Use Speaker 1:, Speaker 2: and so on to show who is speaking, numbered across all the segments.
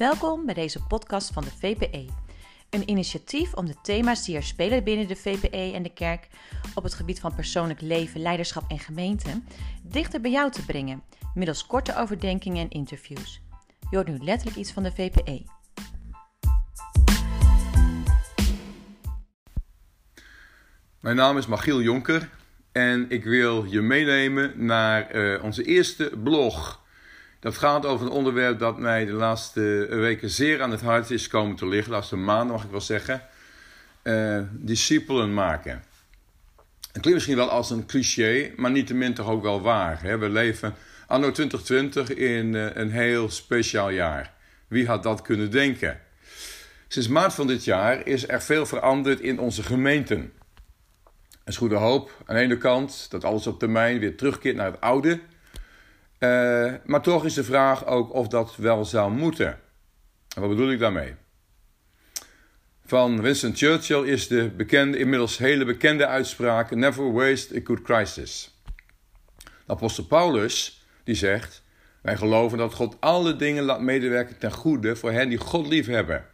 Speaker 1: Welkom bij deze podcast van de VPE. Een initiatief om de thema's die er spelen binnen de VPE en de kerk op het gebied van persoonlijk leven, leiderschap en gemeente dichter bij jou te brengen, middels korte overdenkingen en interviews. Je hoort nu letterlijk iets van de VPE.
Speaker 2: Mijn naam is Machiel Jonker en ik wil je meenemen naar uh, onze eerste blog. Dat gaat over een onderwerp dat mij de laatste weken zeer aan het hart is komen te liggen. De laatste maanden mag ik wel zeggen. Uh, discipelen maken. Het klinkt misschien wel als een cliché, maar niettemin toch ook wel waar. Hè? We leven anno 2020 in uh, een heel speciaal jaar. Wie had dat kunnen denken? Sinds maart van dit jaar is er veel veranderd in onze gemeenten. Er is goede hoop aan de ene kant dat alles op termijn weer terugkeert naar het oude. Uh, maar toch is de vraag ook of dat wel zou moeten. En wat bedoel ik daarmee? Van Winston Churchill is de bekende, inmiddels hele bekende uitspraak: Never waste a good crisis. apostel Paulus die zegt: Wij geloven dat God alle dingen laat medewerken ten goede voor hen die God lief hebben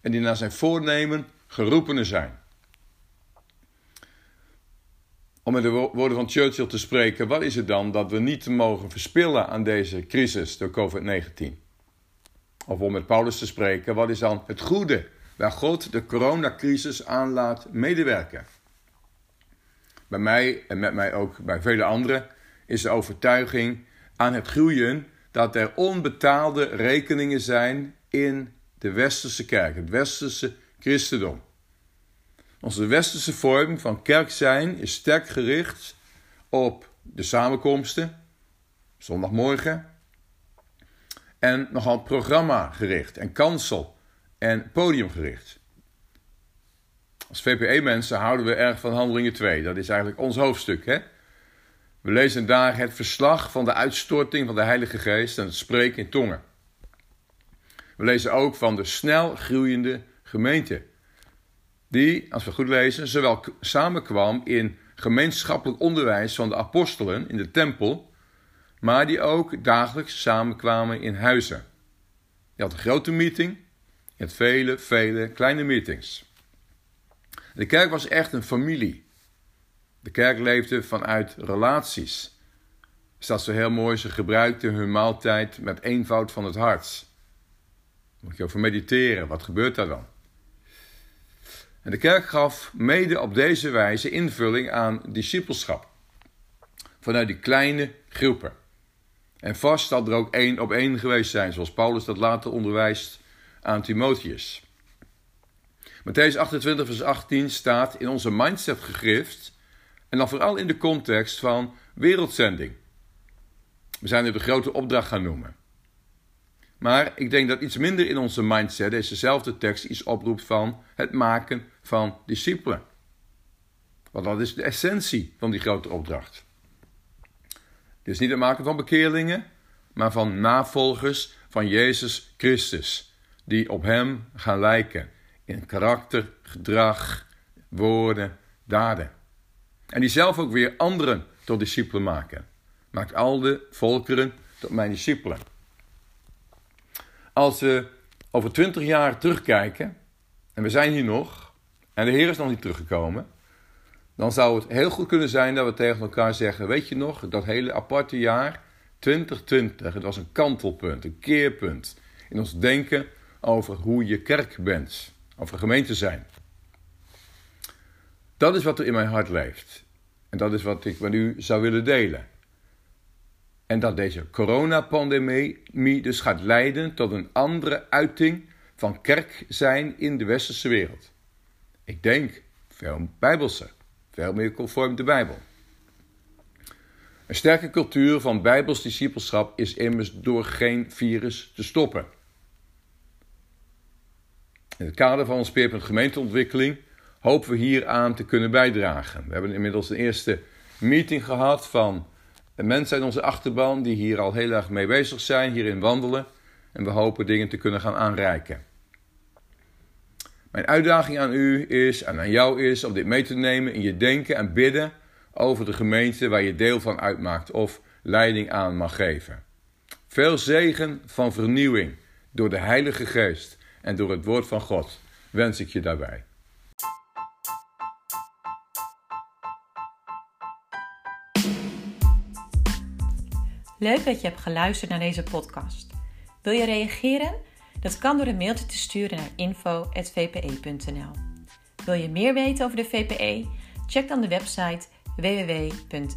Speaker 2: en die naar zijn voornemen geroepenen zijn. Om met de woorden van Churchill te spreken, wat is het dan dat we niet mogen verspillen aan deze crisis door COVID-19? Of om met Paulus te spreken, wat is dan het goede waar God de coronacrisis aan laat medewerken? Bij mij en met mij ook bij vele anderen is de overtuiging aan het groeien dat er onbetaalde rekeningen zijn in de westerse kerk, het westerse christendom. Onze westerse vorm van kerk zijn is sterk gericht op de samenkomsten, zondagmorgen, en nogal programma gericht en kansel en podiumgericht. Als VPE-mensen houden we erg van Handelingen 2. Dat is eigenlijk ons hoofdstuk. Hè? We lezen daar het verslag van de uitstorting van de Heilige Geest en het spreken in tongen. We lezen ook van de snel groeiende gemeente die, als we goed lezen, zowel samenkwam in gemeenschappelijk onderwijs van de apostelen in de tempel, maar die ook dagelijks samenkwamen in huizen. Je had een grote meeting, je had vele, vele kleine meetings. De kerk was echt een familie. De kerk leefde vanuit relaties. Staat zo heel mooi, ze gebruikten hun maaltijd met eenvoud van het hart. Moet je over mediteren, wat gebeurt daar dan? En de kerk gaf mede op deze wijze invulling aan discipelschap. Vanuit die kleine groepen. En vast zal er ook één op één geweest zijn, zoals Paulus dat later onderwijst aan Timotheus. Matthäus 28, vers 18 staat in onze mindset gegrift, en dan vooral in de context van wereldzending. We zijn er de grote opdracht gaan noemen. Maar ik denk dat iets minder in onze mindset dezezelfde tekst iets oproept van het maken van discipelen. Want dat is de essentie van die grote opdracht. Dus niet het maken van bekeerlingen, maar van navolgers van Jezus Christus, die op Hem gaan lijken in karakter, gedrag, woorden, daden. En die zelf ook weer anderen tot discipelen maken. Maakt al de volkeren tot mijn discipelen. Als we over twintig jaar terugkijken, en we zijn hier nog, en de Heer is nog niet teruggekomen, dan zou het heel goed kunnen zijn dat we tegen elkaar zeggen: Weet je nog, dat hele aparte jaar 2020, het was een kantelpunt, een keerpunt in ons denken over hoe je kerk bent, over gemeente zijn. Dat is wat er in mijn hart leeft. En dat is wat ik met u zou willen delen. En dat deze coronapandemie dus gaat leiden tot een andere uiting van kerk zijn in de westerse wereld. Ik denk veel bijbelser, veel meer conform de Bijbel. Een sterke cultuur van bijbels discipelschap is immers door geen virus te stoppen. In het kader van ons speerpunt gemeenteontwikkeling hopen we hier aan te kunnen bijdragen. We hebben inmiddels een eerste meeting gehad van mensen in onze achterban die hier al heel erg mee bezig zijn, hierin wandelen. En we hopen dingen te kunnen gaan aanreiken. Mijn uitdaging aan u is en aan jou is om dit mee te nemen in je denken en bidden over de gemeente waar je deel van uitmaakt of leiding aan mag geven. Veel zegen van vernieuwing door de Heilige Geest en door het Woord van God, wens ik je daarbij.
Speaker 1: Leuk dat je hebt geluisterd naar deze podcast. Wil je reageren? Dat kan door een mailtje te sturen naar info.vpe.nl. Wil je meer weten over de VPE? Check dan de website www.vpe.nl.